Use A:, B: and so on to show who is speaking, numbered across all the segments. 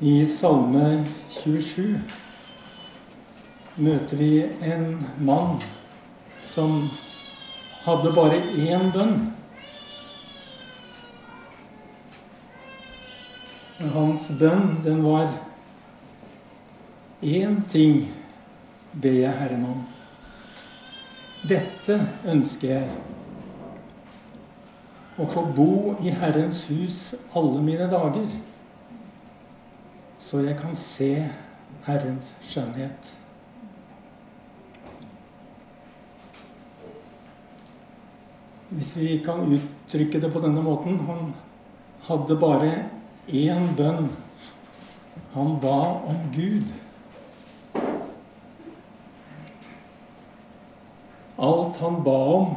A: I Salme 27 møter vi en mann som hadde bare én bønn. Hans bønn, den var én ting ber jeg Herren om. Dette ønsker jeg. Å få bo i Herrens hus alle mine dager, så jeg kan se Herrens skjønnhet. Hvis vi kan uttrykke det på denne måten Han hadde bare én bønn. Han ba om Gud. Alt han ba om,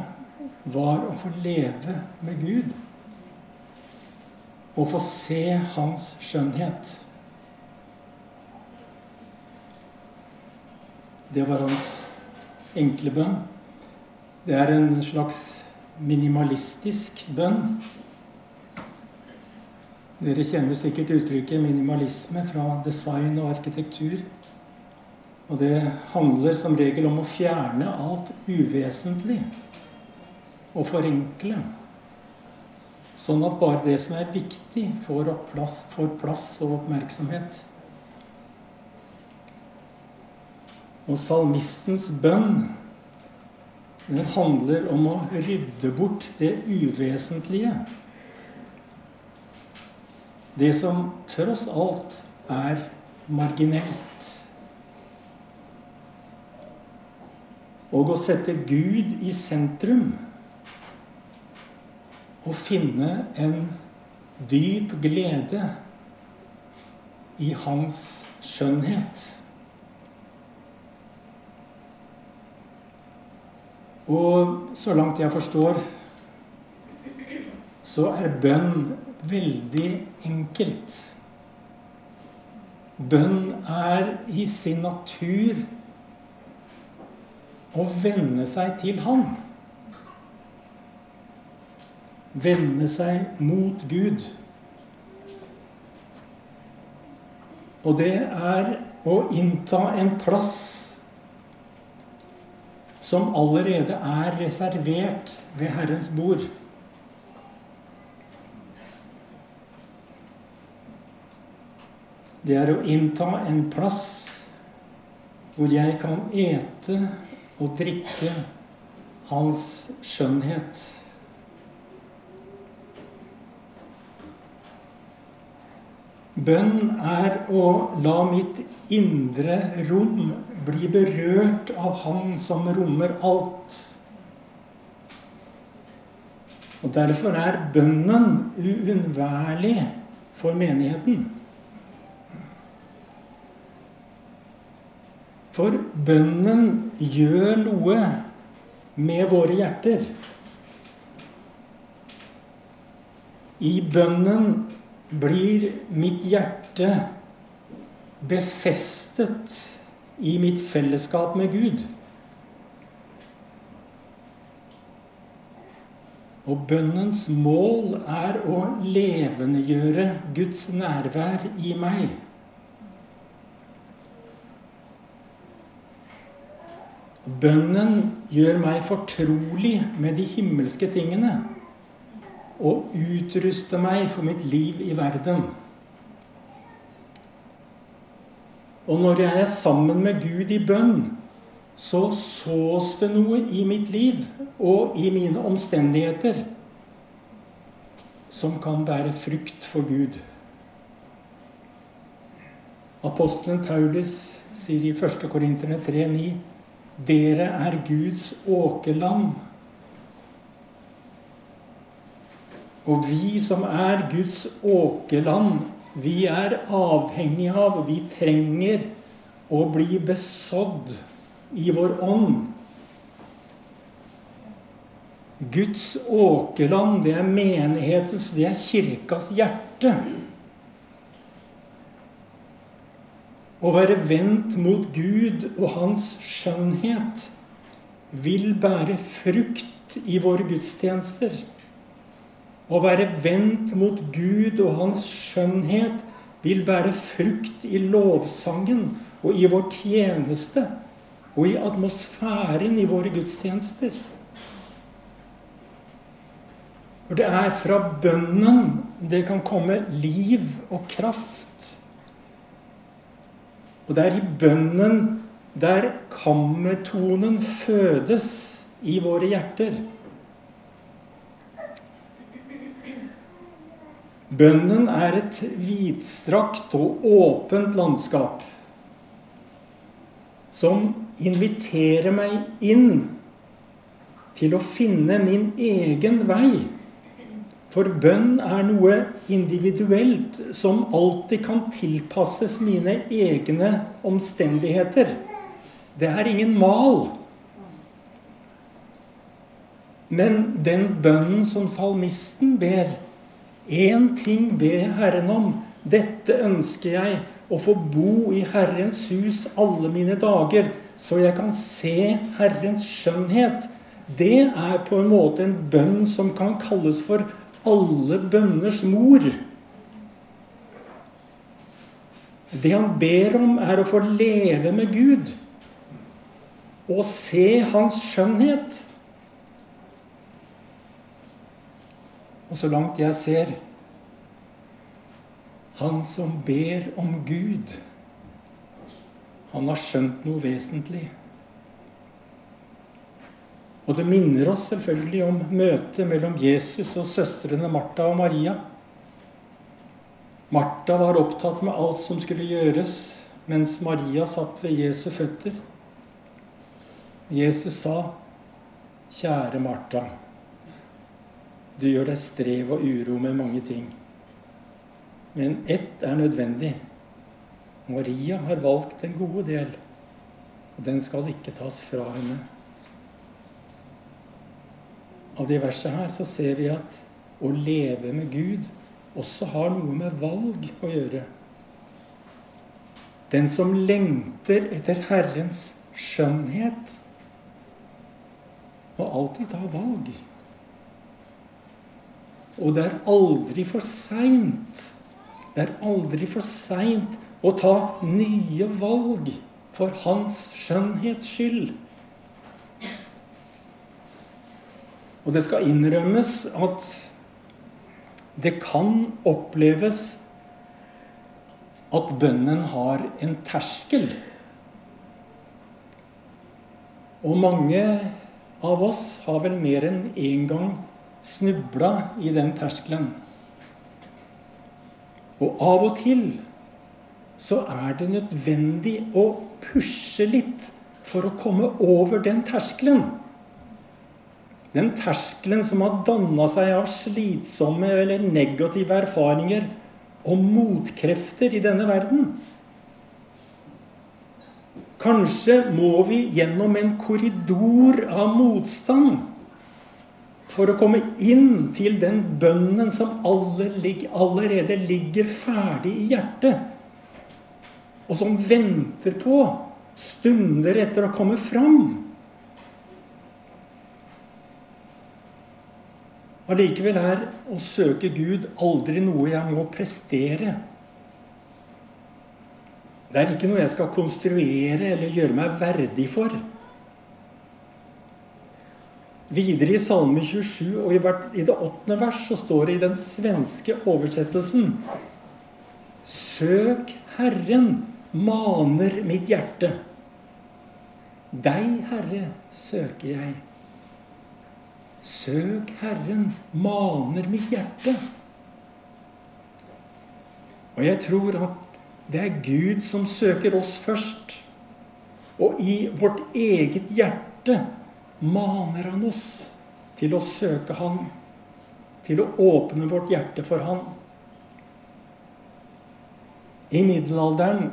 A: var å få leve med Gud. Å få se Hans skjønnhet. Det var hans enkle bønn. Det er en slags minimalistisk bønn. Dere kjenner sikkert uttrykket minimalisme fra design og arkitektur. Og det handler som regel om å fjerne alt uvesentlig og forenkle. Sånn at bare det som er viktig, får plass, får plass og oppmerksomhet. Og salmistens bønn den handler om å rydde bort det uvesentlige. Det som tross alt er marginelt. Og å sette Gud i sentrum og finne en dyp glede i hans skjønnhet. Og så langt jeg forstår, så er bønn veldig enkelt. Bønn er i sin natur å venne seg til Han. Vende seg mot Gud. Og det er å innta en plass som allerede er reservert ved Herrens bord. Det er å innta en plass hvor jeg kan ete og drikke Hans skjønnhet. Bønn er å la mitt indre rom bli berørt av Han som rommer alt. Og Derfor er bønnen uunnværlig for menigheten. For bønnen gjør noe med våre hjerter. I bønnen blir mitt hjerte befestet i mitt fellesskap med Gud. Og bønnens mål er å levendegjøre Guds nærvær i meg. Bønnen gjør meg fortrolig med de himmelske tingene og utruste meg for mitt liv i verden. Og når jeg er sammen med Gud i bønn, så sås det noe i mitt liv og i mine omstendigheter som kan bære frukt for Gud. Apostelen Paulus sier i 1. Korinterne 3,9.: Dere er Guds åkerland. Og vi som er Guds åkerland, vi er avhengige av, vi trenger å bli besådd i vår ånd. Guds åkerland, det er menighetens, det er kirkas hjerte. Å være vendt mot Gud og Hans skjønnhet vil bære frukt i våre gudstjenester. Å være vendt mot Gud og Hans skjønnhet vil bære frukt i lovsangen og i vår tjeneste og i atmosfæren i våre gudstjenester. For det er fra bønnen det kan komme liv og kraft. Og det er i bønnen der kammertonen fødes i våre hjerter. Bønnen er et vidstrakt og åpent landskap som inviterer meg inn til å finne min egen vei for bønn er noe individuelt som alltid kan tilpasses mine egne omstendigheter. Det er ingen mal. Men den bønnen som salmisten ber Én ting ber Herren om. Dette ønsker jeg, å få bo i Herrens hus alle mine dager, så jeg kan se Herrens skjønnhet. Det er på en måte en bønn som kan kalles for alle bønners mor. Det han ber om, er å få leve med Gud og se Hans skjønnhet. Og så langt jeg ser Han som ber om Gud, han har skjønt noe vesentlig. Og det minner oss selvfølgelig om møtet mellom Jesus og søstrene Martha og Maria. Martha var opptatt med alt som skulle gjøres, mens Maria satt ved Jesu føtter. Jesus sa, 'Kjære Martha, du gjør deg strev og uro med mange ting.' Men ett er nødvendig. Maria har valgt en gode del, og den skal ikke tas fra henne av de versene her, så ser vi at å leve med Gud også har noe med valg å gjøre. Den som lengter etter Herrens skjønnhet, må alltid ta valg. Og det er aldri for seint. Det er aldri for seint å ta nye valg for Hans skjønnhets skyld. Og det skal innrømmes at det kan oppleves at bønnen har en terskel. Og mange av oss har vel mer enn én gang snubla i den terskelen. Og av og til så er det nødvendig å pushe litt for å komme over den terskelen. Den terskelen som har danna seg av slitsomme eller negative erfaringer og motkrefter i denne verden. Kanskje må vi gjennom en korridor av motstand for å komme inn til den bønnen som allerede ligger ferdig i hjertet, og som venter på stunder etter å komme fram. Allikevel er å søke Gud aldri noe jeg må prestere. Det er ikke noe jeg skal konstruere eller gjøre meg verdig for. Videre i Salme 27 og i det åttende vers så står det i den svenske oversettelsen Søk Herren, maner mitt hjerte. Deg, Herre, søker jeg. Søk Herren, maner mitt hjerte. Og jeg tror at det er Gud som søker oss først. Og i vårt eget hjerte maner han oss til å søke Han, til å åpne vårt hjerte for Han. I middelalderen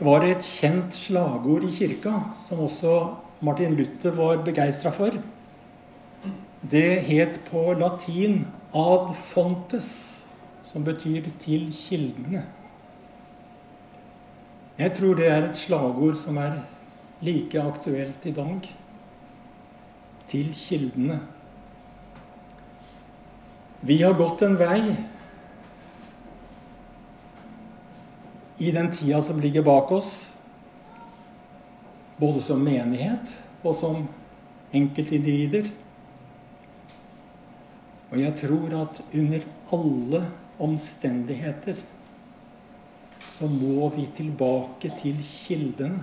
A: var det et kjent slagord i kirka, som også Martin Luther var begeistra for. Det het på latin 'ad fontes', som betyr 'til kildene'. Jeg tror det er et slagord som er like aktuelt i dag. Til kildene. Vi har gått en vei. i den tida som ligger bak oss, både som menighet og som enkeltindivider. Og jeg tror at under alle omstendigheter så må vi tilbake til kildene.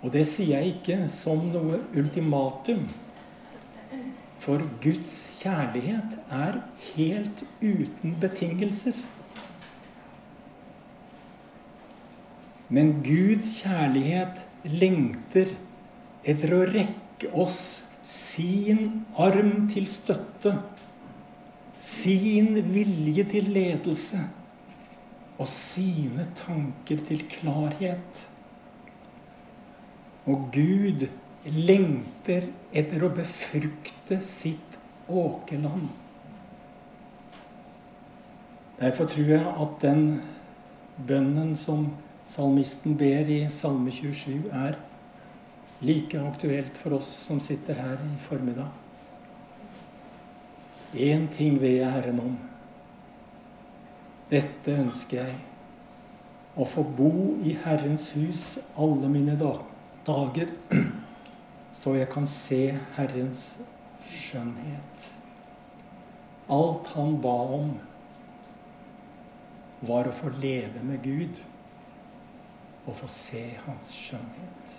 A: Og det sier jeg ikke som noe ultimatum. For Guds kjærlighet er helt uten betingelser. Men Guds kjærlighet lengter etter å rekke oss sin arm til støtte, sin vilje til ledelse og sine tanker til klarhet. Og Gud lengter etter å befrukte sitt åkerland. Derfor tror jeg at den bønnen som salmisten ber i Salme 27, er like aktuelt for oss som sitter her i formiddag. Én ting ber jeg Herren om. Dette ønsker jeg. Å få bo i Herrens hus alle mine dager, så jeg kan se Herrens skjønnhet. Alt han ba om, var å få leve med Gud og få se hans skjønnhet.